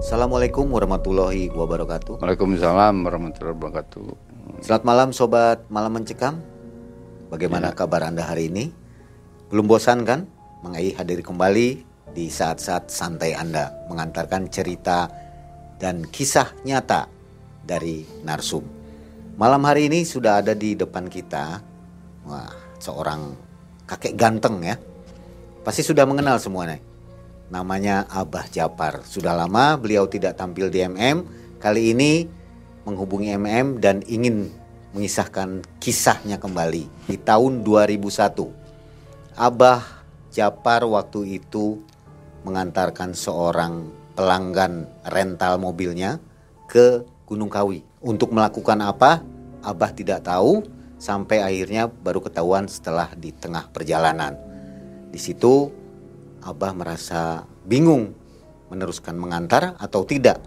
Assalamualaikum warahmatullahi wabarakatuh. Waalaikumsalam warahmatullahi wabarakatuh. Selamat malam sobat Malam Mencekam. Bagaimana Ya. kabar Anda hari ini? Belum bosan kan? Mengai hadir kembali di saat-saat santai Anda mengantarkan cerita dan kisah nyata dari Narsum. Malam hari ini sudah ada di depan kita, wah seorang kakek ganteng ya. Pasti sudah mengenal semuanya. Namanya Abah Japar. Sudah lama beliau tidak tampil di MM. Kali ini menghubungi MM dan ingin mengisahkan kisahnya kembali di tahun 2001. Abah Japar waktu itu mengantarkan seorang pelanggan rental mobilnya ke Gunung Kawi. Untuk melakukan apa? Abah tidak tahu sampai akhirnya baru ketahuan setelah di tengah perjalanan. Di situ Abah merasa bingung meneruskan mengantar atau tidak.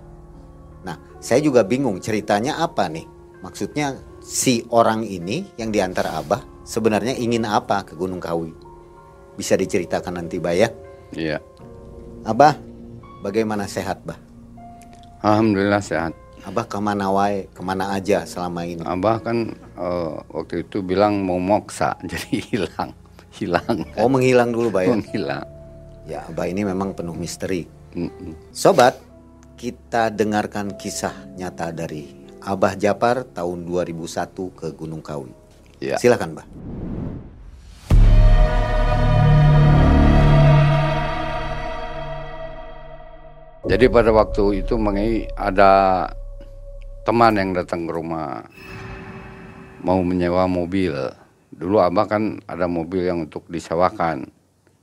Nah, saya juga bingung ceritanya apa nih? Maksudnya si orang ini yang diantar Abah sebenarnya ingin apa ke Gunung Kawi? Bisa diceritakan nanti, Bah ya. Iya. Abah, bagaimana sehat, Bah? Alhamdulillah sehat. Abah ke mana wae, ke mana aja selama ini? Abah kan eh, waktu itu bilang mau moksa, jadi hilang, hilang, Oh, menghilang dulu, Bah ya. menghilang. Ya, Abah ini memang penuh misteri. Sobat, kita dengarkan kisah nyata dari Abah Japar tahun 2001 ke Gunung Kawi. Ya. Silakan, Bah. Jadi pada waktu itu mengenai ada teman yang datang ke rumah mau menyewa mobil. Dulu Abah kan ada mobil yang untuk disewakan.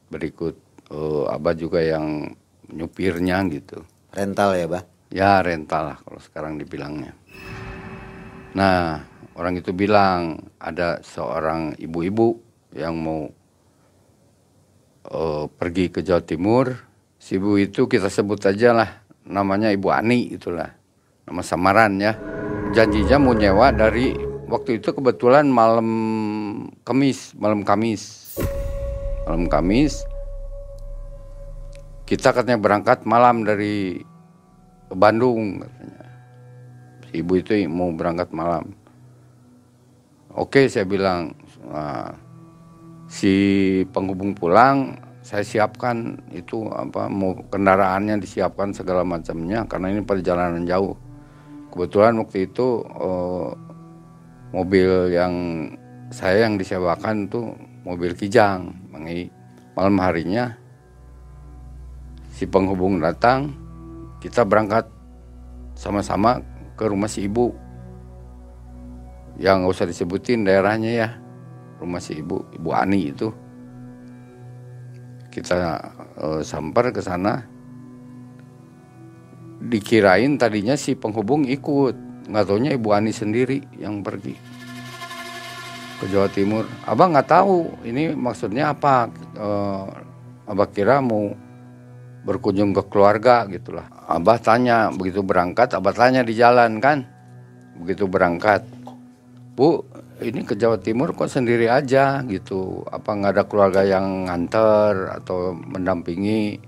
Berikut eh, Abah juga yang nyupirnya gitu. Rental ya, Bah. Ya rental lah kalau sekarang dibilangnya. Nah orang itu bilang ada seorang ibu-ibu yang mau eh, pergi ke Jawa Timur. Si ibu itu kita sebut aja lah namanya Ibu Ani itulah nama samaran ya. Janjinya mau nyewa dari waktu itu kebetulan malam Kamis, malam Kamis, malam Kamis kita katanya berangkat malam dari Bandung katanya. Si ibu itu mau berangkat malam. Oke saya bilang "Nah, si penghubung pulang saya siapkan itu apa mau kendaraannya disiapkan segala macamnya karena ini perjalanan jauh. Kebetulan waktu itu eh, mobil yang saya yang disewakan tuh mobil Kijang. Malam harinya si penghubung datang kita berangkat sama-sama ke rumah si ibu. Yang nggak usah disebutin daerahnya ya rumah si ibu ibu Ani itu. Kita eh, samper ke sana. Dikirain tadinya si penghubung ikut. Nggak taunya ibu Ani sendiri yang pergi ke Jawa Timur. Abang nggak tahu ini maksudnya apa. Eh, abah kira mau berkunjung ke keluarga gitulah. Abah tanya begitu berangkat, abah tanya di jalan kan, begitu berangkat, bu ini ke Jawa Timur kok sendiri aja gitu, apa nggak ada keluarga yang nganter atau mendampingi?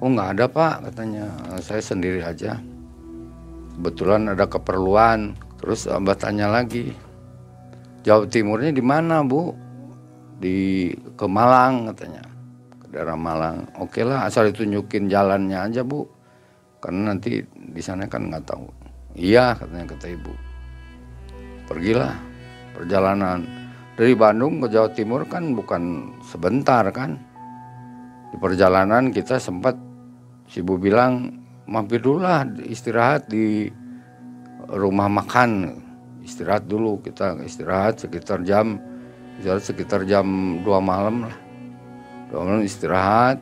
Oh nggak ada pak katanya, saya sendiri aja. Kebetulan ada keperluan, terus abah tanya lagi, Jawa Timurnya di mana bu? Di ke Malang katanya daerah Malang. Oke lah, asal ditunjukin jalannya aja bu, karena nanti di sana kan nggak tahu. Iya katanya kata ibu. Pergilah perjalanan dari Bandung ke Jawa Timur kan bukan sebentar kan. Di perjalanan kita sempat si ibu bilang mampir dulu lah istirahat di rumah makan istirahat dulu kita istirahat sekitar jam istirahat sekitar jam 2 malam lah Kemudian istirahat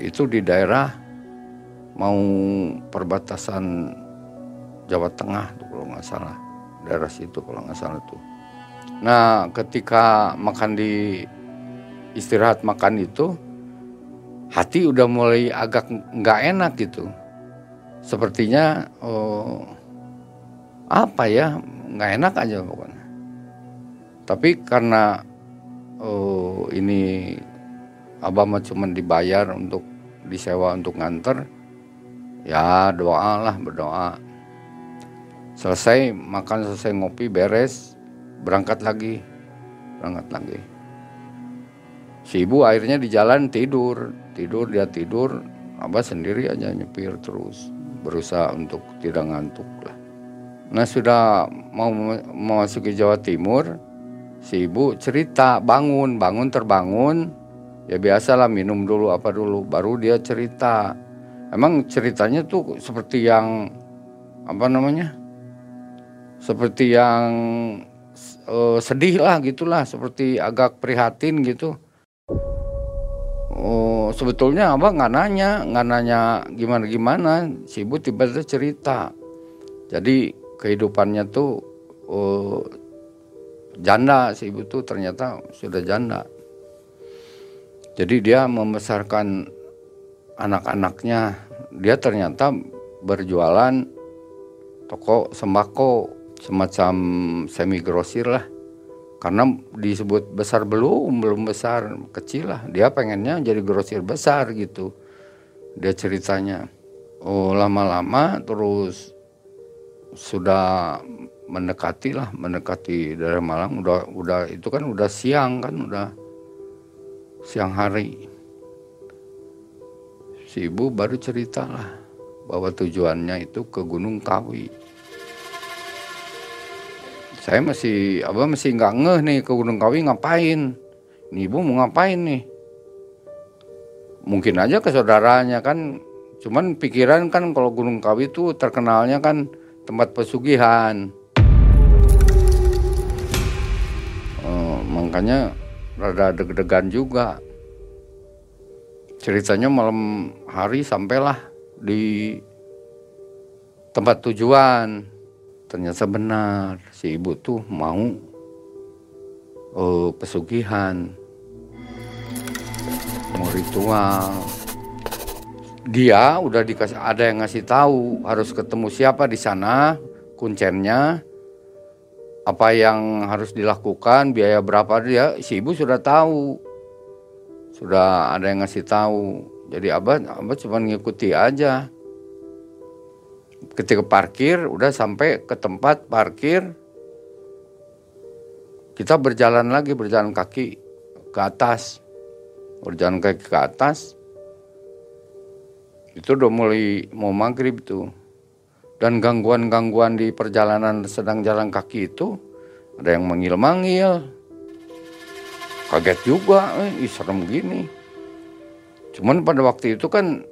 itu di daerah mau perbatasan Jawa Tengah tuh kalau nggak salah daerah situ kalau nggak salah tuh. Nah ketika makan di istirahat makan itu hati udah mulai agak nggak enak gitu. Sepertinya oh, apa ya nggak enak aja pokoknya. Tapi karena oh, ini abah mah cuma dibayar untuk disewa untuk nganter. Ya doa lah berdoa. Selesai makan selesai ngopi beres berangkat lagi. Berangkat lagi. Si ibu akhirnya di jalan tidur. Tidur dia tidur. Abah sendiri aja nyepir terus. Berusaha untuk tidak ngantuk lah. Nah sudah mau memasuki Jawa Timur si ibu cerita bangun bangun terbangun ya biasalah minum dulu apa dulu baru dia cerita. Emang ceritanya tuh seperti yang apa namanya seperti yang uh, sedih lah gitulah seperti agak prihatin gitu. Oh sebetulnya abah nggak nanya nggak nanya gimana gimana si ibu tiba-tiba cerita. Jadi kehidupannya tuh uh, janda si ibu tuh ternyata sudah janda jadi dia membesarkan anak-anaknya. Dia ternyata berjualan toko sembako semacam semi grosir lah. Karena disebut besar belum belum besar kecil lah. Dia pengennya jadi grosir besar gitu dia ceritanya. Oh lama-lama terus sudah mendekati lah mendekati dari Malang. Udah udah itu kan udah siang kan udah siang hari si ibu baru cerita lah bahwa tujuannya itu ke Gunung Kawi. Saya masih apa masih nggak ngeh nih ke Gunung Kawi ngapain? Nih ibu mau ngapain nih? Mungkin aja ke saudaranya kan. Cuman pikiran kan kalau Gunung Kawi itu terkenalnya kan tempat pesugihan. Uh, makanya rada deg-degan juga. Ceritanya malam hari sampailah di tempat tujuan. Ternyata benar si ibu tuh mau uh, pesugihan. Mau ritual. Dia udah dikasih ada yang ngasih tahu harus ketemu siapa di sana kuncennya apa yang harus dilakukan biaya berapa dia si ibu sudah tahu. Sudah ada yang ngasih tahu. Jadi abah abah cuma ngikuti aja. Ketika parkir udah sampai ke tempat parkir. Kita berjalan lagi berjalan kaki ke atas. Berjalan kaki ke atas. Itu udah mulai mau maghrib tuh dan gangguan-gangguan di perjalanan sedang jalan kaki itu ada yang manggil-manggil kaget juga eh serem gini. Cuman pada waktu itu kan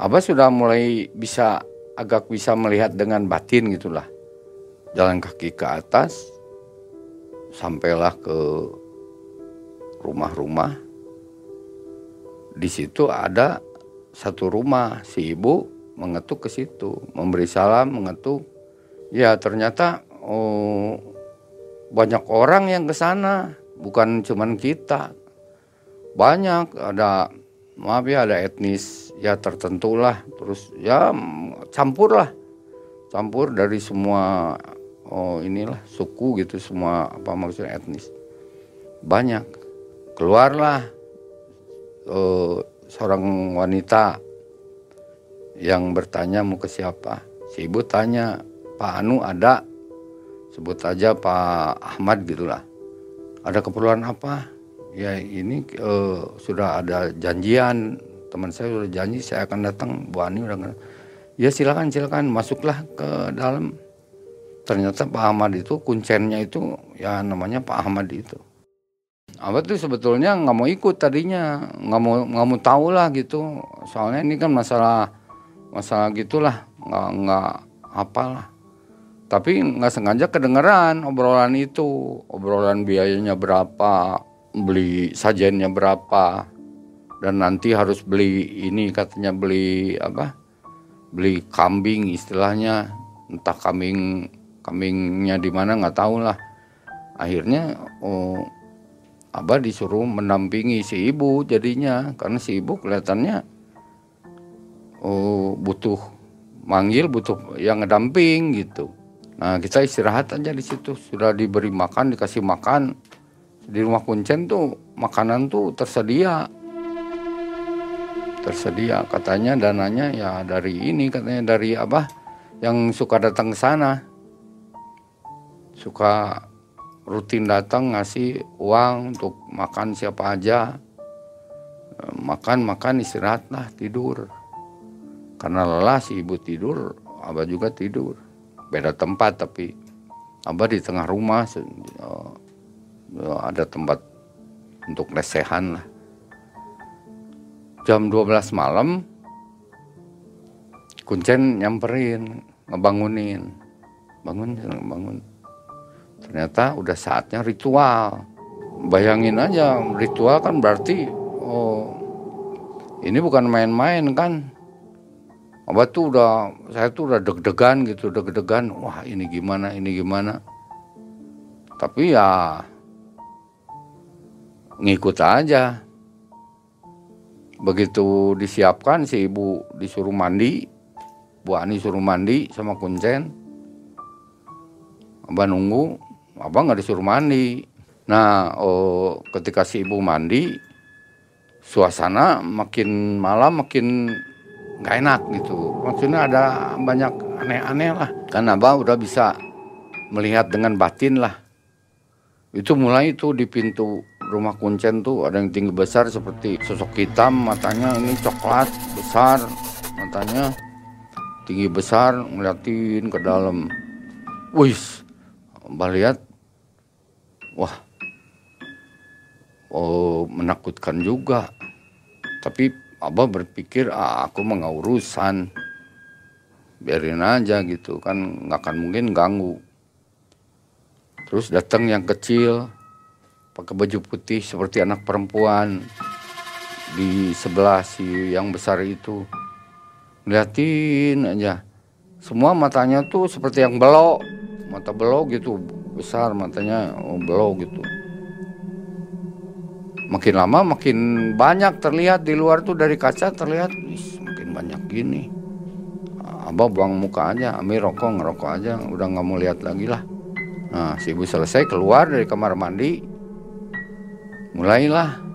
Abah sudah mulai bisa agak bisa melihat dengan batin gitulah. Jalan kaki ke atas sampailah ke rumah-rumah. Di situ ada satu rumah si ibu mengetuk ke situ memberi salam mengetuk ya ternyata oh banyak orang yang ke sana, bukan cuman kita. Banyak ada maaf ya ada etnis ya tertentu lah, terus ya campur lah. Campur dari semua oh inilah suku gitu semua apa maksudnya etnis. Banyak. Keluarlah eh, seorang wanita yang bertanya mau ke siapa. Si ibu tanya, Pak Anu ada? Sebut aja Pak Ahmad gitulah. Ada keperluan apa? Ya ini uh, sudah ada janjian. Teman saya sudah janji saya akan datang. Bu Ani udah ya silakan silakan masuklah ke dalam. Ternyata Pak Ahmad itu kuncennya itu ya namanya Pak Ahmad itu. Abah tuh sebetulnya nggak mau ikut tadinya nggak mau nggak mau tahu lah gitu. Soalnya ini kan masalah masalah gitulah nggak nggak apalah. Tapi nggak sengaja kedengeran obrolan itu. Obrolan biayanya berapa beli sajennya berapa. Dan nanti harus beli ini katanya beli apa? Beli kambing istilahnya. Entah kambing kambingnya di mana nggak tahu lah akhirnya oh, abah disuruh mendampingi si ibu jadinya. Karena si ibu kelihatannya oh, butuh manggil butuh yang ngedamping gitu. Nah kita istirahat aja di situ. Sudah diberi makan dikasih makan. Di rumah kuncen tuh makanan tuh tersedia. Tersedia katanya dananya ya dari ini katanya dari apa yang suka datang ke sana. Suka rutin datang ngasih uang untuk makan siapa aja. Makan makan istirahat lah tidur karena lelah si ibu tidur abah juga tidur. Beda tempat tapi abah di tengah rumah uh, ada tempat untuk lesehan lah. Jam 12 malam kuncen nyamperin ngebangunin. Bangun bangun. Ternyata udah saatnya ritual. Bayangin aja ritual kan berarti oh ini bukan main-main kan Abah tuh udah saya tuh udah deg-degan gitu deg-degan wah ini gimana ini gimana? Tapi ya ngikut aja. Begitu disiapkan si ibu disuruh mandi Bu Ani suruh mandi sama kuncen. Abah nunggu Abah nggak disuruh mandi. Nah oh, ketika si ibu mandi suasana makin malam makin nggak enak gitu. Maksudnya ada banyak aneh-aneh lah. Kan abah udah bisa melihat dengan batin lah. Itu mulai itu di pintu rumah kuncen tuh ada yang tinggi besar seperti sosok hitam matanya ini coklat besar matanya tinggi besar ngeliatin ke dalam. Wis, abah lihat, wah, oh menakutkan juga tapi abah berpikir ah, aku mau urusan. Biarin aja gitu kan nggak akan mungkin ganggu. Terus datang yang kecil pakai baju putih seperti anak perempuan di sebelah si yang besar itu. Liatin aja. Semua matanya tuh seperti yang belok mata belok gitu besar matanya oh, belok gitu makin lama makin banyak terlihat di luar tuh dari kaca terlihat makin banyak gini. Abah buang muka aja Ami rokok ngerokok aja udah nggak mau lihat lagi lah. Nah si ibu selesai keluar dari kamar mandi. Mulailah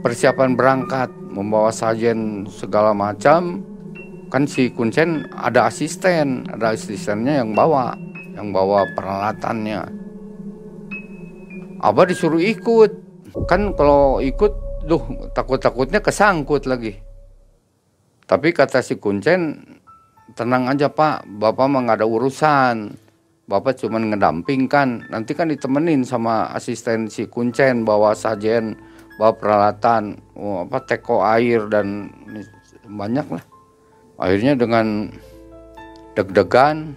persiapan berangkat membawa sajen segala macam. Kan si kuncen ada asisten ada asistennya yang bawa yang bawa peralatannya Abah disuruh ikut. Kan kalau ikut, duh takut-takutnya kesangkut lagi. Tapi kata si Kuncen, tenang aja pak, bapak mah gak ada urusan. Bapak cuma ngedamping kan, nanti kan ditemenin sama asisten si Kuncen bawa sajen, bawa peralatan, oh, apa teko air dan banyak lah. Akhirnya dengan deg-degan,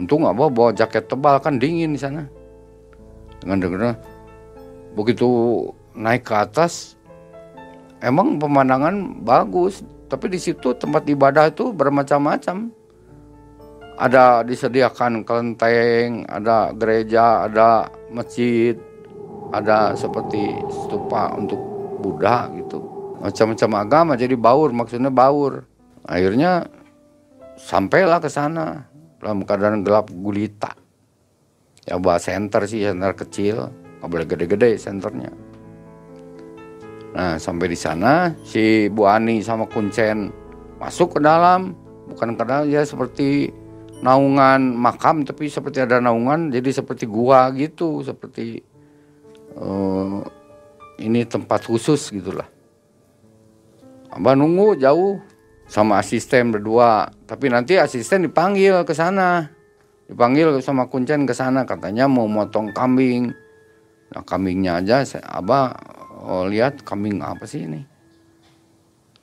untung abah bawa jaket tebal kan dingin di sana dengan dengar begitu naik ke atas emang pemandangan bagus tapi di situ tempat ibadah itu bermacam-macam. Ada disediakan kelenteng ada gereja ada masjid ada seperti stupa untuk Buddha gitu. Macam-macam agama jadi baur maksudnya baur. Akhirnya sampailah ke sana dalam keadaan gelap gulita ya buat center sih center kecil. Nggak boleh gede-gede senternya. Nah sampai di sana si Bu Ani sama Kuncen masuk ke dalam. Bukan ke dalam ya seperti naungan makam tapi seperti ada naungan jadi seperti gua gitu seperti uh, ini tempat khusus gitulah. Abah nunggu jauh sama asisten berdua. Tapi nanti asisten dipanggil ke sana dipanggil sama kuncen ke sana katanya mau motong kambing. Nah kambingnya aja saya abah oh, lihat kambing apa sih ini?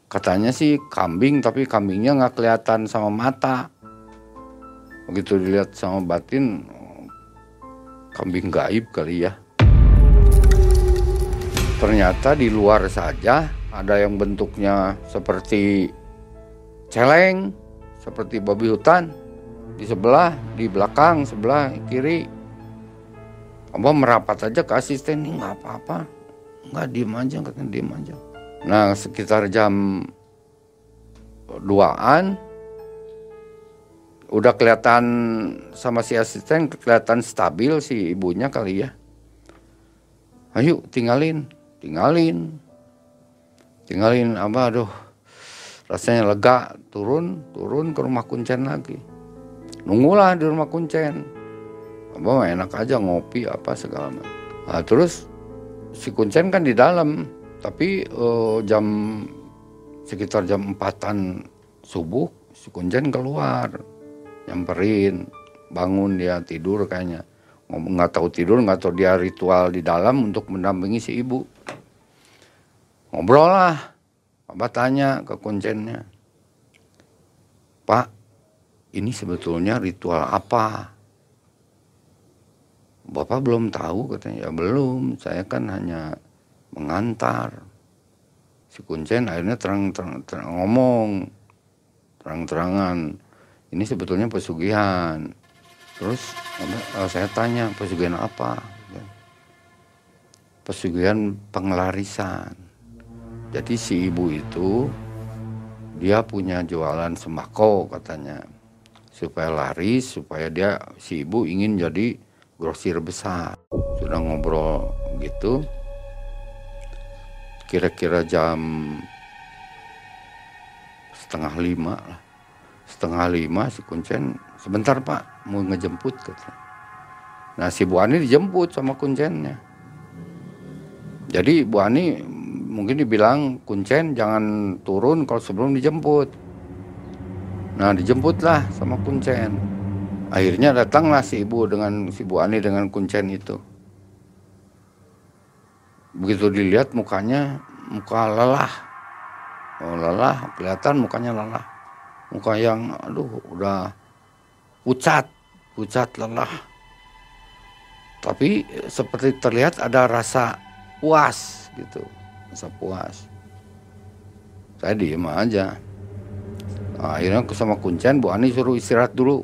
Katanya sih kambing tapi kambingnya nggak kelihatan sama mata. Begitu dilihat sama batin kambing gaib kali ya. Ternyata di luar saja ada yang bentuknya seperti celeng seperti babi hutan di sebelah, di belakang, sebelah kiri. Abah merapat aja ke asisten ini nggak apa-apa, nggak diem aja, katanya diem aja. Nah sekitar jam duaan, udah kelihatan sama si asisten kelihatan stabil si ibunya kali ya. Ayo tinggalin, tinggalin. tinggalin apa aduh rasanya lega turun turun ke rumah kuncen lagi nunggulah di rumah kuncen. Apa enak aja ngopi apa segala macam. Nah, terus si kuncen kan di dalam tapi uh, jam sekitar jam empatan subuh si kuncen keluar nyamperin bangun dia tidur kayaknya. Nggak tahu tidur nggak tahu dia ritual di dalam untuk mendampingi si ibu. Ngobrol lah. Bapak tanya ke kuncennya, Pak, ini sebetulnya ritual apa? Bapak belum tahu katanya, ya belum, saya kan hanya mengantar. Si kuncen akhirnya terang-terang terang, ngomong, terang-terangan, ini sebetulnya pesugihan. Terus eh, saya tanya, pesugihan apa? Pesugihan pengelarisan jadi si ibu itu dia punya jualan sembako katanya supaya laris supaya dia si ibu ingin jadi grosir besar. Sudah ngobrol gitu. Kira-kira jam setengah lima lah. Setengah lima si kuncen sebentar pak mau ngejemput katanya. Nah si Bu Ani dijemput sama kuncennya. Jadi Bu Ani mungkin dibilang kuncen jangan turun kalau sebelum dijemput. Nah dijemputlah sama kuncen. Akhirnya datanglah si ibu dengan si Bu Ani dengan kuncen itu. Begitu dilihat mukanya muka lelah. Oh, lelah, kelihatan mukanya lelah. Muka yang aduh udah pucat, pucat lelah. Tapi seperti terlihat ada rasa puas gitu merasa puas saya diem aja nah, akhirnya sama kuncen Bu Ani suruh istirahat dulu.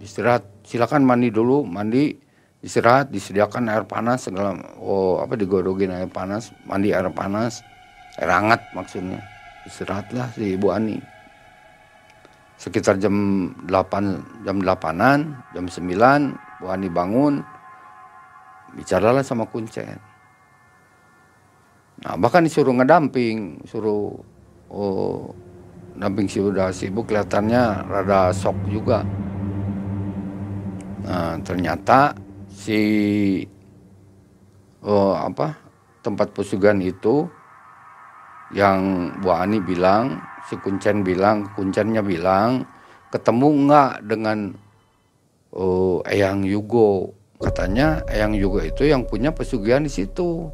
Istirahat silakan mandi dulu. Mandi istirahat disediakan air panas segala oh apa digodogin air panas mandi air panas air hangat maksudnya. Istirahatlah si Ibu Ani. Sekitar jam 8 jam 8an jam 9 Bu Ani bangun bicaralah sama kuncen Nah, bahkan disuruh ngedamping, suruh oh, damping udah sibuk kelihatannya rada sok juga. Nah, ternyata si oh, apa tempat pesugihan itu yang Bu Ani bilang, si Kuncen bilang, Kuncennya bilang, ketemu enggak dengan oh, Eyang Yugo. Katanya Eyang Yugo itu yang punya pesugihan di situ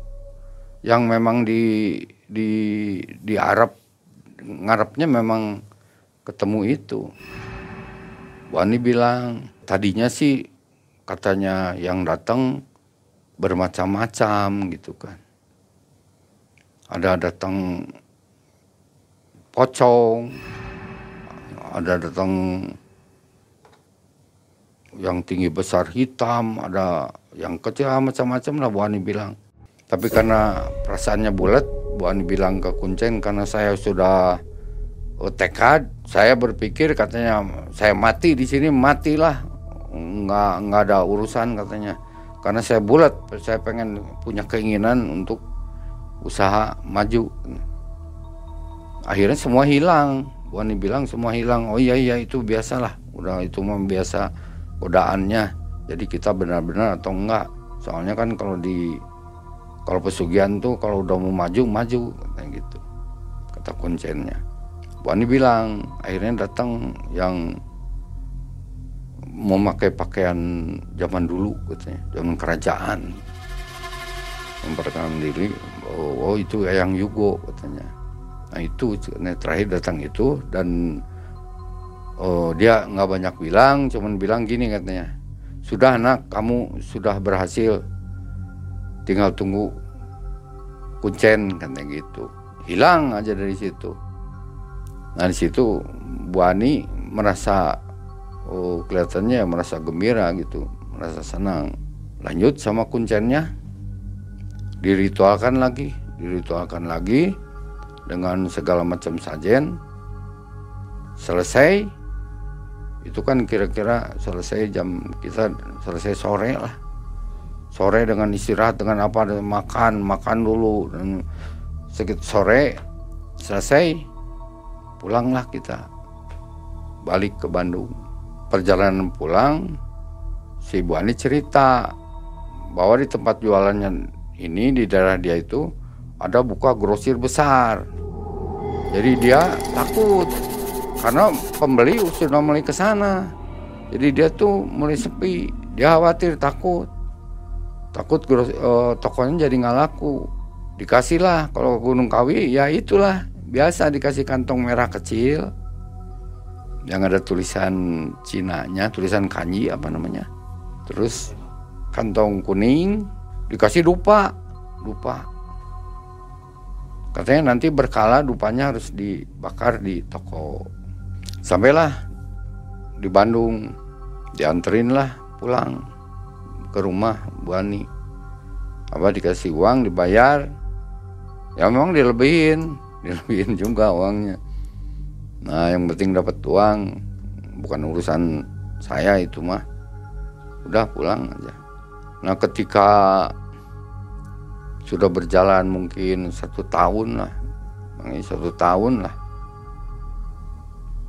yang memang di di di Arab ngarepnya memang ketemu itu. Wani bilang tadinya sih katanya yang datang bermacam-macam gitu kan. Ada datang pocong, ada datang yang tinggi besar hitam, ada yang kecil macam-macam lah Wani bilang. Tapi karena perasaannya bulat, Bu Ani bilang ke Kuncen karena saya sudah tekad, saya berpikir katanya saya mati di sini matilah, nggak nggak ada urusan katanya. Karena saya bulat, saya pengen punya keinginan untuk usaha maju. Akhirnya semua hilang. Bu Ani bilang semua hilang. Oh iya iya itu biasalah, udah itu mah biasa godaannya. Jadi kita benar-benar atau enggak. Soalnya kan kalau di kalau pesugihan tuh kalau udah mau maju maju kayak gitu. Kata konsennya. Bu Ani bilang akhirnya datang yang memakai pakaian zaman dulu katanya. Zaman kerajaan. Memperkenalkan diri oh, oh itu yang Yugo katanya. Nah itu nah, terakhir datang itu dan oh, dia nggak banyak bilang cuman bilang gini katanya sudah anak kamu sudah berhasil tinggal tunggu kuncen katanya gitu. Hilang aja dari situ. Nah di situ Bu Ani merasa oh kelihatannya merasa gembira gitu merasa senang. Lanjut sama kuncennya. Diritualkan lagi diritualkan lagi dengan segala macam sajen selesai. Itu kan kira-kira selesai jam kita selesai sore lah sore dengan istirahat dengan apa makan makan dulu. Dan sedikit sore selesai pulanglah kita. Balik ke Bandung. Perjalanan pulang si Bu Ani cerita bahwa di tempat jualannya ini di daerah dia itu ada buka grosir besar. Jadi dia takut karena pembeli sudah mulai ke sana. Jadi dia tuh mulai sepi. Dia khawatir takut takut uh, tokonya jadi nggak laku dikasihlah kalau Gunung Kawi ya itulah biasa dikasih kantong merah kecil yang ada tulisan Cina-nya, tulisan kanji apa namanya. Terus kantong kuning dikasih dupa, dupa. Katanya nanti berkala dupanya harus dibakar di toko. Sampailah di Bandung, dianterin lah pulang ke rumah Bu Ani. Apa dikasih uang dibayar, ya memang dilebihin. Dilebihin juga uangnya. Nah yang penting dapat uang. Bukan urusan saya itu mah. Udah pulang aja. Nah ketika sudah berjalan mungkin satu tahun lah. Satu tahun lah.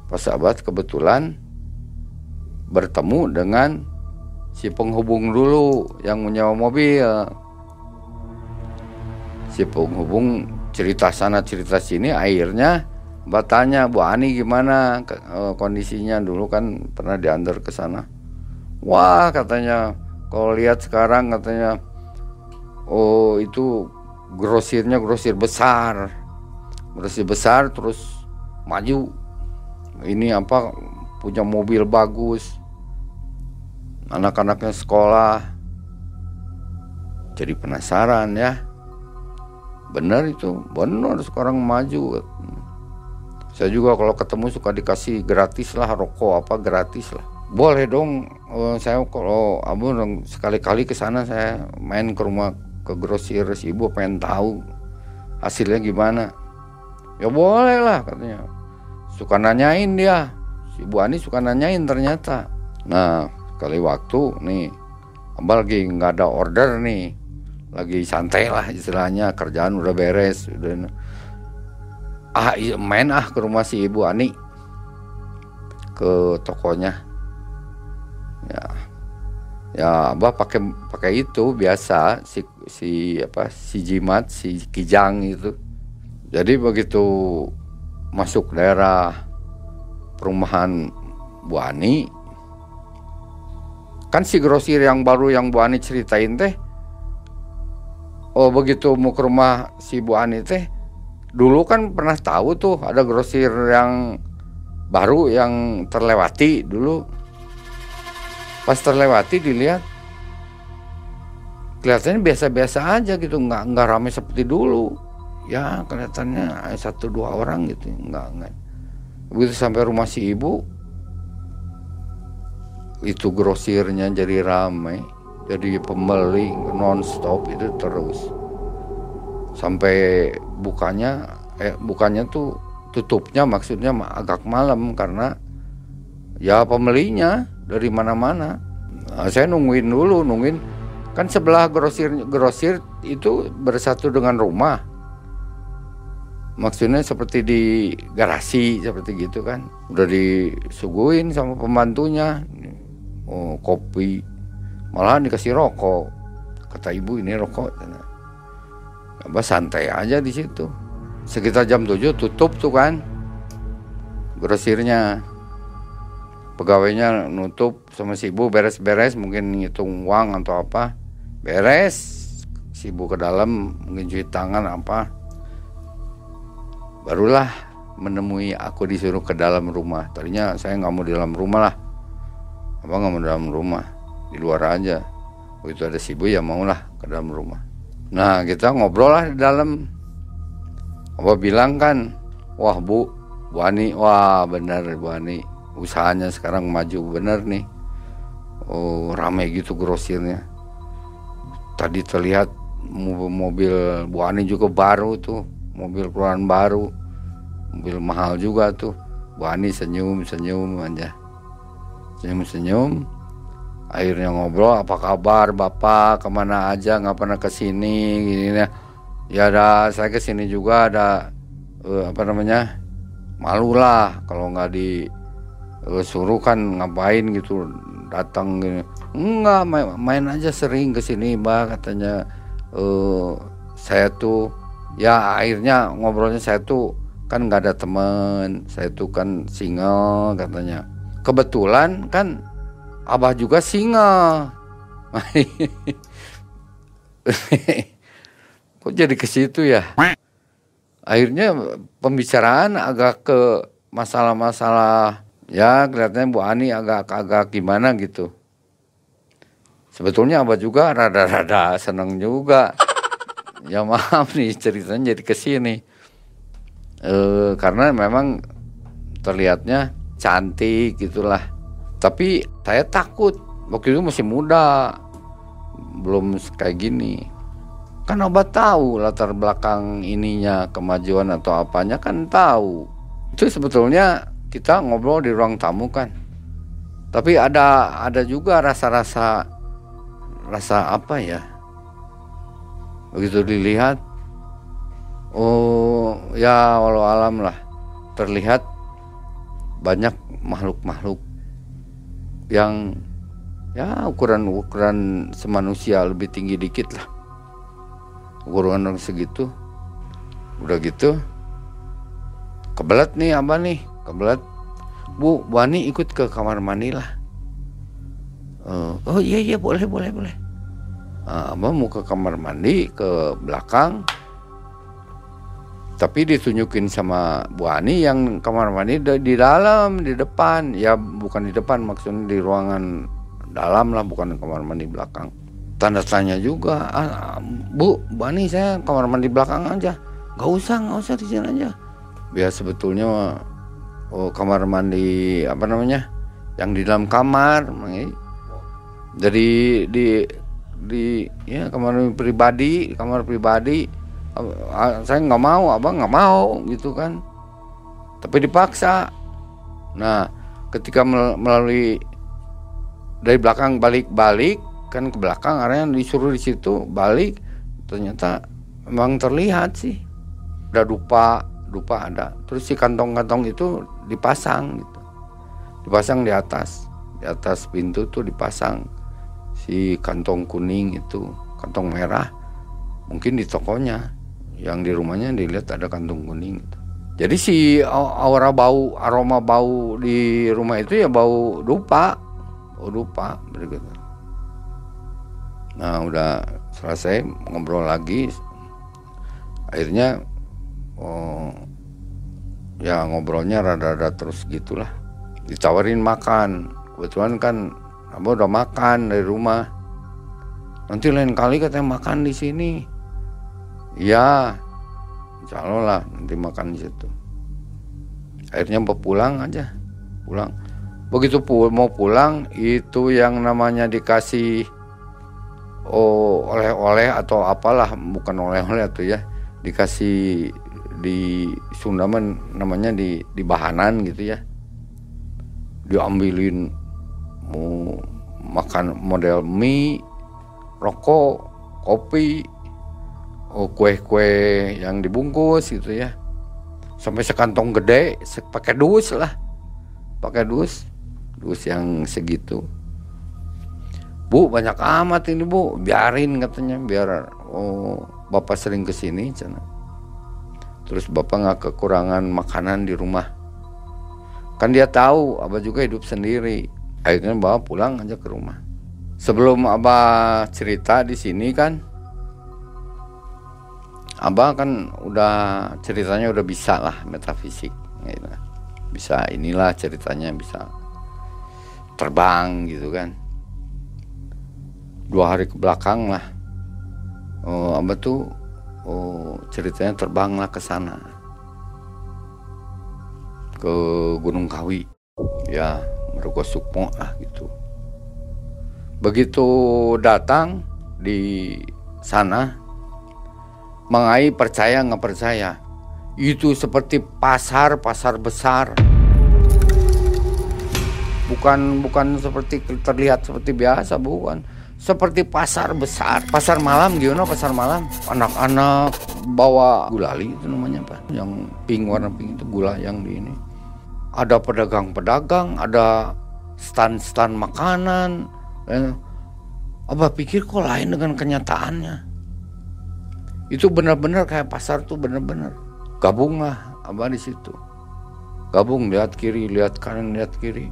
Pas sahabat kebetulan bertemu dengan si penghubung dulu yang menyewa mobil. Si penghubung cerita sana cerita sini akhirnya Mbak tanya Bu Ani gimana? Eh, kondisinya dulu kan pernah diantar ke sana. Wah katanya kalau lihat sekarang katanya oh itu grosirnya grosir besar. Grosir besar terus maju. Ini apa punya mobil bagus anak-anaknya sekolah. Jadi penasaran ya. Benar itu. Benar sekarang maju. Saya juga kalau ketemu suka dikasih gratis lah rokok apa gratis lah. Boleh dong eh, saya kalau abu sekali-kali ke sana saya main ke rumah ke grosir si ibu pengen tahu hasilnya gimana. Ya boleh lah katanya. Suka nanyain dia. Si ibu Ani suka nanyain ternyata. Nah kali waktu nih abang lagi nggak ada order nih. Lagi santai lah istilahnya kerjaan udah beres. Udah ah iya, main ah ke rumah si ibu Ani. Ke tokonya. Ya. Ya abah pakai pakai itu biasa si si apa si jimat si kijang itu. Jadi begitu masuk daerah perumahan Bu Ani kan si grosir yang baru yang Bu Ani ceritain teh oh begitu mau ke rumah si Bu Ani teh dulu kan pernah tahu tuh ada grosir yang baru yang terlewati dulu. Pas terlewati dilihat kelihatannya biasa-biasa aja gitu nggak nggak ramai seperti dulu. Ya kelihatannya satu dua orang gitu nggak nggak. Begitu sampai rumah si ibu itu grosirnya jadi ramai jadi pembeli non-stop itu terus. Sampai bukanya eh bukannya tuh tutupnya maksudnya agak malam karena ya pembelinya dari mana-mana. Nah, saya nungguin dulu nungguin. Kan sebelah grosir grosir itu bersatu dengan rumah. Maksudnya seperti di garasi seperti gitu kan. Udah disuguhin sama pembantunya oh, kopi. Malah dikasih rokok. Kata ibu ini rokok. Abah santai aja di situ. Sekitar jam 7 tutup tuh kan. Grosirnya. Pegawainya nutup sama si ibu beres-beres mungkin ngitung uang atau apa. Beres. Si ibu ke dalam mungkin cuci tangan apa. Barulah menemui aku disuruh ke dalam rumah. Tadinya saya nggak mau di dalam rumah lah apa nggak mau dalam rumah. Di luar aja. Begitu ada si ibu ya maulah ke dalam rumah. Nah kita ngobrol lah di dalam. Apa bilang kan wah bu Bu Ani. Wah benar Bu Ani. Usahanya sekarang maju benar nih. Oh ramai gitu grosirnya. Tadi terlihat mobil Bu Ani juga baru tuh. Mobil keluaran baru. Mobil mahal juga tuh. Bu Ani senyum senyum aja senyum senyum. Akhirnya ngobrol apa kabar bapak? Ke mana aja? Nggak pernah ke sini gini ya ya ada saya ke sini juga ada uh, apa namanya malu lah kalau nggak disuruh kan ngapain gitu datang gini. Enggak main, main aja sering ke sini mbak katanya uh, saya tuh. Ya akhirnya ngobrolnya saya tuh kan nggak ada teman saya tuh kan single katanya kebetulan kan abah juga single. Kok jadi ke situ ya? Akhirnya pembicaraan agak ke masalah-masalah ya kelihatannya Bu Ani agak-agak gimana gitu. Sebetulnya abah juga rada-rada seneng juga. Ya maaf nih ceritanya jadi ke sini. E, karena memang terlihatnya cantik gitulah. Tapi saya takut waktu itu masih muda belum kayak gini. Kan obat tahu latar belakang ininya kemajuan atau apanya kan tahu. Itu sebetulnya kita ngobrol di ruang tamu kan. Tapi ada ada juga rasa-rasa rasa apa ya? Begitu dilihat oh ya walau alam lah terlihat banyak makhluk-makhluk yang ya ukuran-ukuran semanusia lebih tinggi dikit lah. Ukuran orang segitu. Udah gitu kebelet nih apa nih? Kebelet. Bu Wani ikut ke kamar mandi lah. Uh, oh iya iya boleh boleh boleh. Uh, abah mau ke kamar mandi ke belakang tapi ditunjukin sama Bu Ani yang kamar mandi di dalam di depan. Ya bukan di depan maksudnya di ruangan dalam lah bukan kamar mandi belakang. Tanda tanya juga ah, Bu Bu Ani saya kamar mandi belakang aja. Nggak usah nggak usah di sini aja. Biar sebetulnya oh, kamar mandi apa namanya yang di dalam kamar jadi di di ya kamar pribadi kamar pribadi saya nggak mau abang nggak mau gitu kan. Tapi dipaksa. Nah ketika melalui dari belakang balik-balik kan ke belakang area disuruh di situ balik ternyata memang terlihat sih. Ada dupa dupa ada. Terus si kantong-kantong itu dipasang gitu. Dipasang di atas. Di atas pintu tuh dipasang si kantong kuning itu kantong merah mungkin di tokonya yang di rumahnya dilihat ada kantung kuning jadi si aura bau aroma bau di rumah itu ya bau dupa. Bau dupa begitu. Nah udah selesai ngobrol lagi. Akhirnya oh, ya ngobrolnya rada-rada terus gitulah. Ditawarin makan. Kebetulan kan abah udah makan dari rumah. Nanti lain kali katanya makan di sini ya insya Allah lah nanti makan di situ. Akhirnya mau pulang aja pulang. Begitu pu mau pulang itu yang namanya dikasih oh oleh-oleh atau apalah bukan oleh-oleh atau ya dikasih di Sundaman namanya di di bahanan gitu ya. Diambilin mau makan model mie rokok kopi oh, kue-kue yang dibungkus gitu ya. Sampai sekantong gede pakai dus lah. Pakai dus. Dus yang segitu. Bu banyak amat ini bu. Biarin katanya biar oh bapak sering ke sini cina. Terus bapak nggak kekurangan makanan di rumah. Kan dia tahu abah juga hidup sendiri. Akhirnya bawa pulang aja ke rumah. Sebelum abah cerita di sini kan Abah kan udah ceritanya udah bisa lah metafisik gitu. bisa inilah ceritanya bisa terbang gitu kan. Dua hari ke belakang lah. Oh, Abah tuh? Oh, ceritanya terbang lah ke sana. Ke Gunung Kawi. Ya Meruko Sukmo lah gitu. Begitu datang di sana mengai percaya nggak percaya. Itu seperti pasar pasar besar. Bukan bukan seperti terlihat seperti biasa bukan. Seperti pasar besar. Pasar malam gimana pasar malam? Anak-anak bawa gulali itu namanya apa yang pink warna pink itu gula yang di ini. Ada pedagang-pedagang ada stand-stand makanan. Eh, Abah pikir kok lain dengan kenyataannya itu benar-benar kayak pasar tuh benar-benar gabunglah Abah di situ gabung lihat kiri lihat kanan lihat kiri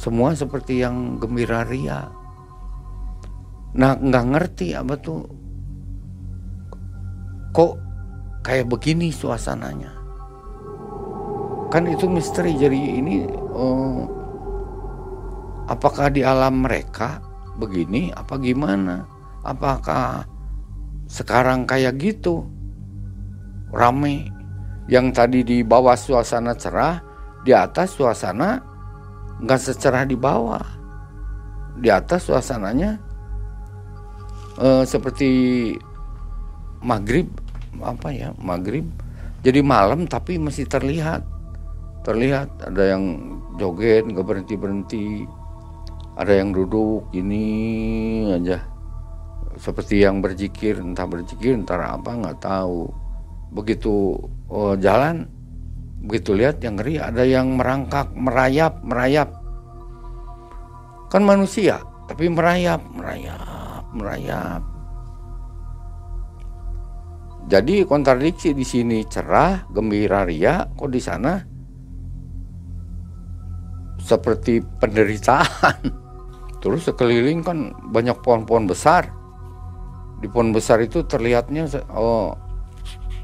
semua seperti yang gembira ria. Nah nggak ngerti apa tuh kok kayak begini suasananya. Kan itu misteri jadi ini oh, apakah di alam mereka begini apa gimana? Apakah sekarang kayak gitu. Rame. Yang tadi di bawah suasana cerah di atas suasana nggak secerah di bawah. Di atas suasananya uh, seperti maghrib apa ya maghrib. Jadi malam tapi masih terlihat. Terlihat ada yang joget nggak berhenti berhenti ada yang duduk ini aja seperti yang berzikir entah berzikir entah apa nggak tahu. Begitu oh, jalan begitu lihat yang ngeri ada yang merangkak merayap merayap. Kan manusia tapi merayap merayap merayap. Jadi kontradiksi di sini cerah gembira ria kok di sana? Seperti penderitaan. Terus sekeliling kan banyak pohon-pohon besar di pohon besar itu terlihatnya oh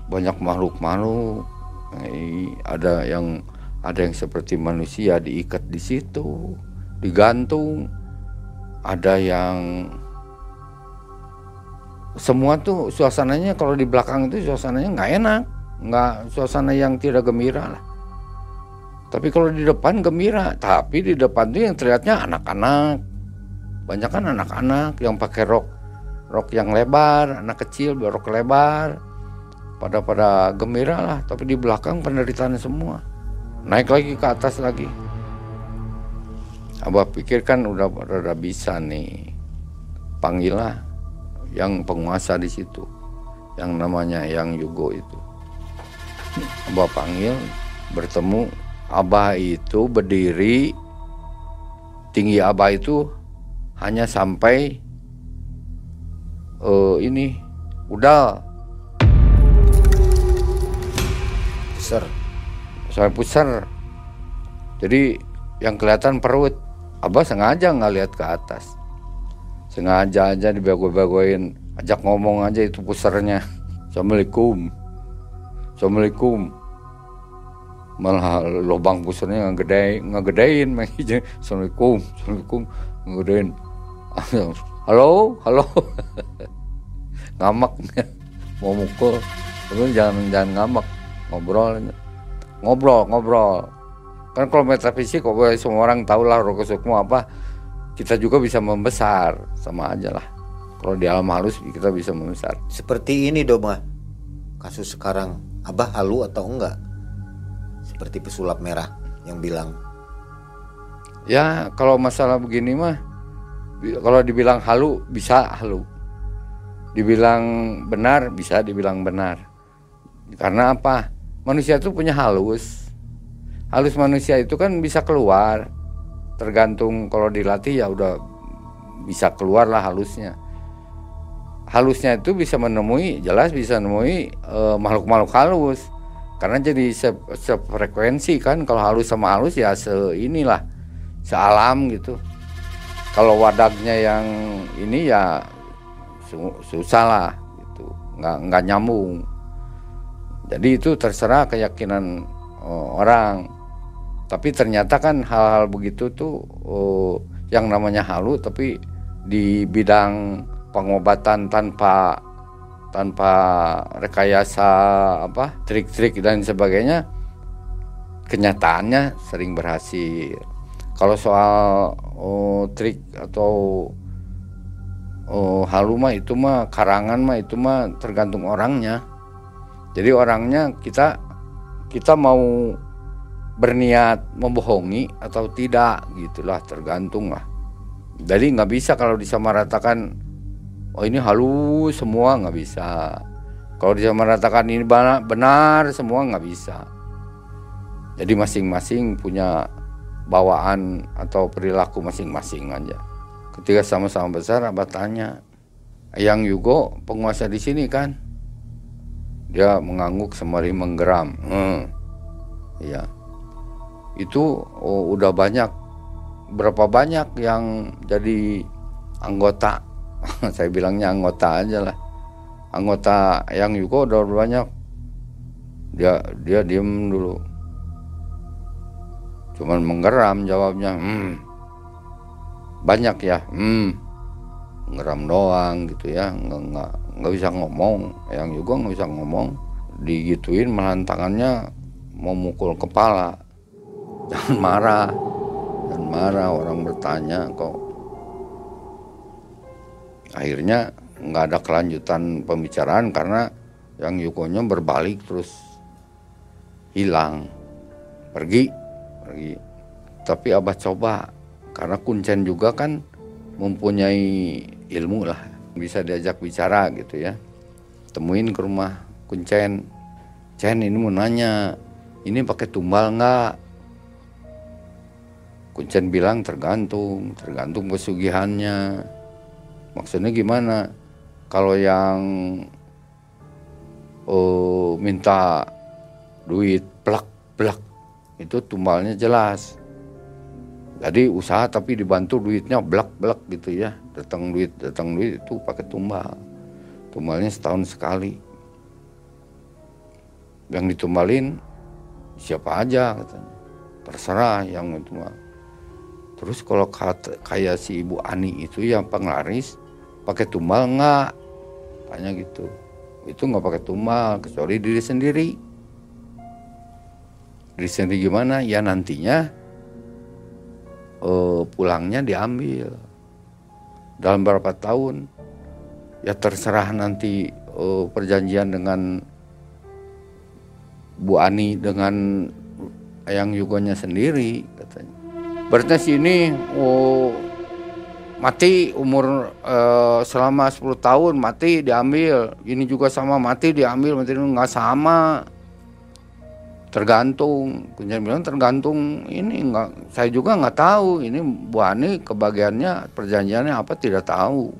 banyak makhluk-makhluk ada yang ada yang seperti manusia diikat di situ, digantung. Ada yang semua tuh suasananya kalau di belakang itu suasananya nggak enak, nggak suasana yang tidak gembira lah. Tapi kalau di depan gembira, tapi di depan tuh yang terlihatnya anak-anak, banyak kan anak-anak yang pakai rok rok yang lebar, anak kecil berok lebar, pada pada gembira lah tapi di belakang penderitaan semua. Naik lagi ke atas lagi. Abah pikir kan udah rada bisa nih. Panggillah yang penguasa di situ. Yang namanya yang Yugo itu. Abah panggil bertemu. Abah itu berdiri. Tinggi abah itu hanya sampai uh, ini. Udah. Pusar sampai pusar jadi yang kelihatan perut. Abah sengaja nggak lihat ke atas. Sengaja aja dibago-bagoin ajak ngomong aja itu pusarnya assalamualaikum. Assalamualaikum. Malah lubang pusarnya ngegede ngegedein assalamualaikum assalamualaikum ngegedein. Halo halo ngamak mau mukul. Tapi jangan jangan ngamak ngobrol. Ngobrol ngobrol. Kan kalau metafisik kok semua orang tahu lah sukmo apa. Kita juga bisa membesar. Sama aja lah. Kalau di alam halus kita bisa membesar. Seperti ini doma. Kasus sekarang abah halu atau enggak? Seperti pesulap merah yang bilang. Ya kalau masalah begini mah kalau dibilang halu bisa halu dibilang benar bisa dibilang benar. Karena apa? Manusia itu punya halus. Halus manusia itu kan bisa keluar. Tergantung kalau dilatih ya udah bisa keluar lah halusnya. Halusnya itu bisa menemui jelas bisa menemui uh, makhluk-makhluk halus. Karena jadi se sefrekuensi kan kalau halus sama halus ya se inilah sealam gitu. Kalau wadahnya yang ini ya susah lah gitu nggak nggak nyambung jadi itu terserah keyakinan uh, orang. Tapi ternyata kan hal-hal begitu tuh uh, yang namanya halu tapi di bidang pengobatan tanpa tanpa rekayasa apa trik-trik dan sebagainya kenyataannya sering berhasil. Kalau soal oh, trik atau oh, halu mah itu mah karangan mah itu mah tergantung orangnya. Jadi orangnya kita kita mau berniat membohongi atau tidak gitulah tergantung lah Jadi nggak bisa kalau disamaratakan, oh ini halus semua nggak bisa. Kalau disamaratakan ini benar semua nggak bisa. Jadi masing-masing punya bawaan atau perilaku masing-masing aja. Ketika sama-sama besar, abah tanya, yang Yugo penguasa di sini kan? Dia mengangguk semari menggeram. Hmm. Iya. Itu oh, udah banyak berapa banyak yang jadi anggota. Saya bilangnya anggota aja lah. Anggota yang Yugo udah banyak. Dia dia diem dulu. Cuman menggeram jawabnya. Hmm. Banyak ya. Hmm. Ngeram doang gitu ya. Nggak nggak nggak bisa ngomong. Yang juga nggak bisa ngomong. Digituin malahan tangannya mau mukul kepala. Jangan marah. Dan marah orang bertanya kok. Akhirnya nggak ada kelanjutan pembicaraan karena yang Yukonya berbalik terus hilang. Pergi. Pergi. Tapi abah coba karena kuncen juga kan mempunyai ilmu lah. Bisa diajak bicara gitu ya. Temuin ke rumah kuncen. Cen ini mau nanya ini pakai tumbal nggak? Kuncen bilang tergantung tergantung pesugihannya. Maksudnya gimana? Kalau yang oh, minta duit plak plak itu tumbalnya jelas jadi usaha tapi dibantu duitnya blak gitu ya. Datang duit datang duit itu pakai tumbal. Tumbalnya setahun sekali. Yang ditumbalin siapa aja katanya. Terserah yang tumbal terus kalau kata, kayak si ibu Ani itu yang penglaris pakai tumbal nggak? Tanya gitu. Itu nggak pakai tumbal kecuali diri sendiri. Diri sendiri gimana? Ya nantinya uh, pulangnya diambil dalam berapa tahun ya terserah nanti uh, perjanjian dengan Bu Ani dengan yang Yugonya sendiri katanya. Berarti sini oh, mati umur uh, selama 10 tahun mati diambil. Ini juga sama mati diambil, mati nggak sama tergantung. Kunjan bilang tergantung ini enggak saya juga nggak tahu. Ini Bu Ani kebagiannya perjanjiannya apa tidak tahu.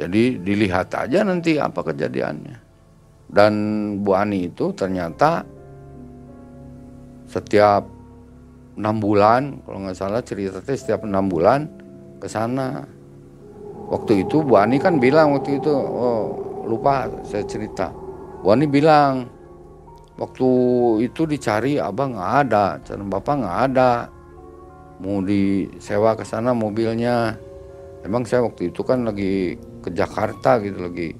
Jadi dilihat aja nanti apa kejadiannya. Dan Bu Ani itu ternyata setiap enam bulan kalau nggak salah cerita setiap enam bulan ke sana. Waktu itu Bu Ani kan bilang waktu itu oh lupa saya cerita. Bu Ani bilang waktu itu dicari abang nggak ada. Calon bapak nggak ada. Mau disewa ke sana mobilnya. Emang saya waktu itu kan lagi ke Jakarta gitu lagi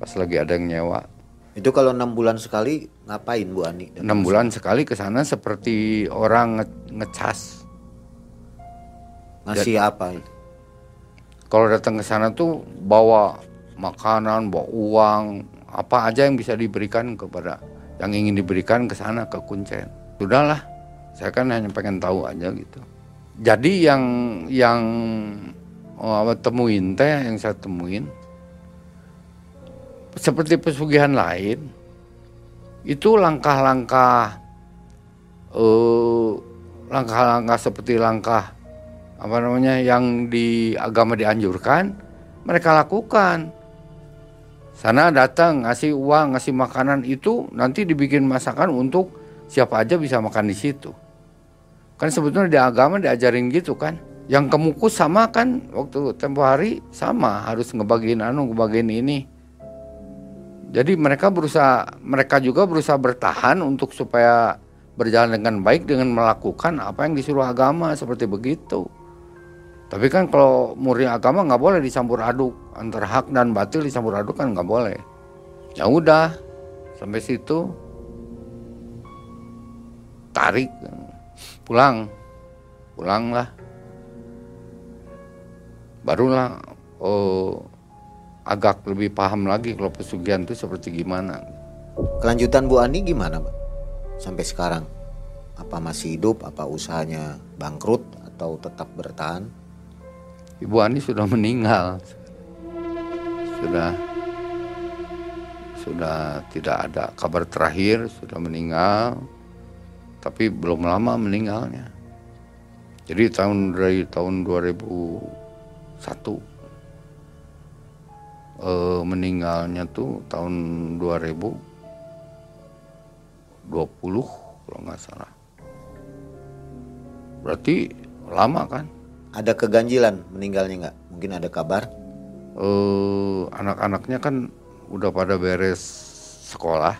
pas lagi ada yang nyewa. Itu kalau enam bulan sekali ngapain Bu Ani? Enam bulan sekali ke sana seperti orang nge ngecas. Ngasih Dan, apa itu? kalau datang ke sana tuh bawa makanan bawa uang apa aja yang bisa diberikan kepada yang ingin diberikan ke sana ke Kuncen. Sudahlah, saya kan hanya pengen tahu aja gitu. Jadi yang yang oh, temuin teh yang saya temuin seperti pesugihan lain itu langkah-langkah uh, langkah-langkah seperti langkah apa namanya yang di agama dianjurkan mereka lakukan sana datang ngasih uang ngasih makanan itu nanti dibikin masakan untuk siapa aja bisa makan di situ. Kan sebetulnya di agama diajarin gitu kan. Yang kemukus sama kan waktu tempo hari sama harus ngebagiin anu ngebagiin ini. Jadi mereka berusaha mereka juga berusaha bertahan untuk supaya berjalan dengan baik dengan melakukan apa yang disuruh agama seperti begitu tapi kan kalau murni agama nggak boleh dicampur aduk antara hak dan batil dicampur aduk kan nggak boleh. Ya udah sampai situ tarik pulang pulanglah barulah oh agak lebih paham lagi kalau pesugihan itu seperti gimana. Kelanjutan Bu Ani gimana, Mbak? Sampai sekarang apa masih hidup? Apa usahanya bangkrut atau tetap bertahan? Ibu Ani sudah meninggal. Sudah sudah tidak ada kabar terakhir, sudah meninggal. Tapi belum lama meninggalnya. Jadi tahun dari tahun 2001 eh, meninggalnya tuh tahun 2020 kalau nggak salah. Berarti lama kan? Ada keganjilan meninggalnya nggak? Mungkin ada kabar? Eh, anak-anaknya kan udah pada beres sekolah.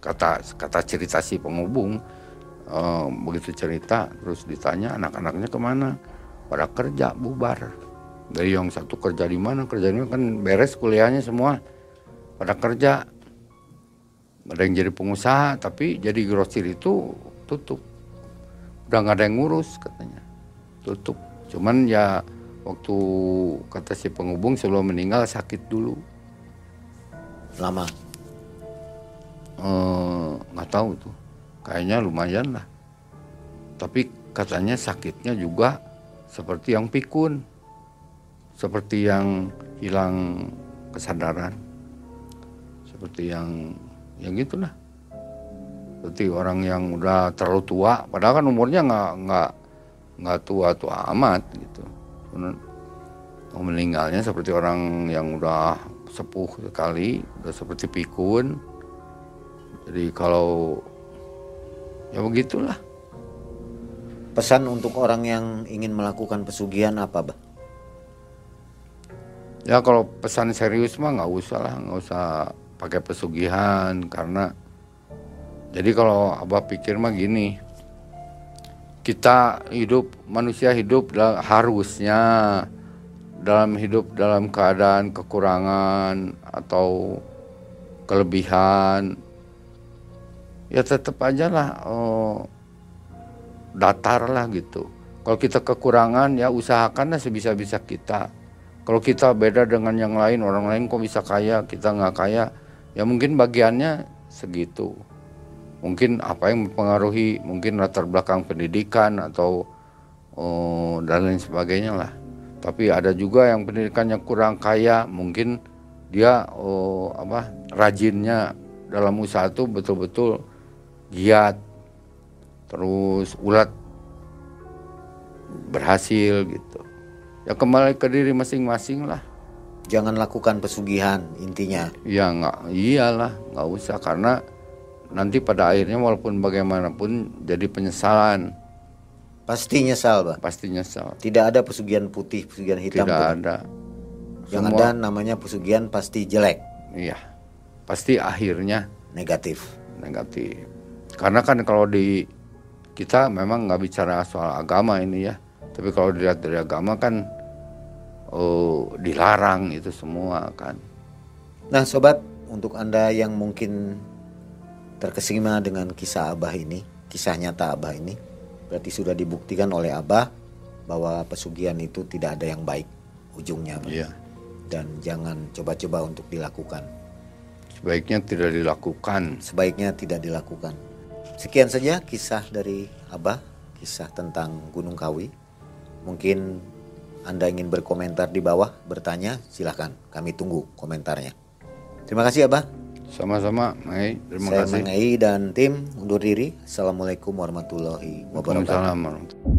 Kata kata cerita si penghubung eh, begitu cerita terus ditanya anak-anaknya ke mana? Pada kerja bubar. Dari yang satu kerja di mana kerja di mana kan beres kuliahnya semua pada kerja. Ada yang jadi pengusaha tapi jadi grosir itu tutup. Udah nggak ada yang ngurus katanya. Tutup. Cuman ya waktu kata si penghubung sebelum meninggal sakit dulu. Lama. Eh, nggak tahu tuh. Kayaknya lumayan lah. Tapi katanya sakitnya juga seperti yang pikun. Seperti yang hilang kesadaran. Seperti yang yang gitulah. Seperti orang yang udah terlalu tua, padahal kan umurnya nggak nggak nggak tua tua amat gitu. Meninggalnya seperti orang yang udah sepuh sekali, udah seperti pikun. Jadi kalau ya begitulah. Pesan untuk orang yang ingin melakukan pesugihan apa, Bah? Ya kalau pesan serius mah nggak usah lah, nggak usah pakai pesugihan karena jadi kalau abah pikir mah gini, kita hidup manusia hidup da- harusnya dalam hidup dalam keadaan kekurangan atau kelebihan ya tetap aja lah oh, datar lah gitu. Kalau kita kekurangan ya usahakanlah sebisa-bisa kita. Kalau kita beda dengan yang lain, orang lain kok bisa kaya, kita nggak kaya, ya mungkin bagiannya segitu. Mungkin apa yang mempengaruhi, mungkin latar belakang pendidikan atau oh, dan lain sebagainya lah. Tapi ada juga yang pendidikannya kurang kaya, mungkin dia oh, apa rajinnya dalam usaha itu betul-betul giat, terus ulat berhasil gitu. Ya kembali ke diri masing-masing lah. Jangan lakukan pesugihan intinya. Ya nggak, iyalah nggak usah karena nanti pada akhirnya walaupun bagaimanapun jadi penyesalan Pasti nyesal, Bah. pasti nyesal. Tidak ada pesugihan putih, pesugihan hitam. Tidak pun. ada. Yang Semua- ada namanya pesugihan pasti jelek, Iya, pasti akhirnya negatif. negatif. Karena kan kalau di kita memang nggak bicara soal agama ini ya, tapi kalau dilihat dari agama kan oh dilarang itu semua kan. Nah, sobat, untuk Anda yang mungkin terkesima dengan kisah Abah ini, kisah nyata Abah ini, berarti sudah dibuktikan oleh Abah bahwa pesugihan itu tidak ada yang baik ujungnya. Iya. Dan jangan coba-coba untuk dilakukan. Sebaiknya tidak dilakukan. Sebaiknya tidak dilakukan. Sekian saja kisah dari Abah, kisah tentang Gunung Kawi. Mungkin Anda ingin berkomentar di bawah, bertanya, silahkan. Kami tunggu komentarnya. Terima kasih Abah. Sama-sama, Mai. Terima Saya kasih. Mang Ei dan tim undur diri. Assalamualaikum warahmatullahi wabarakatuh. Waalaikumsalam warahmatullahi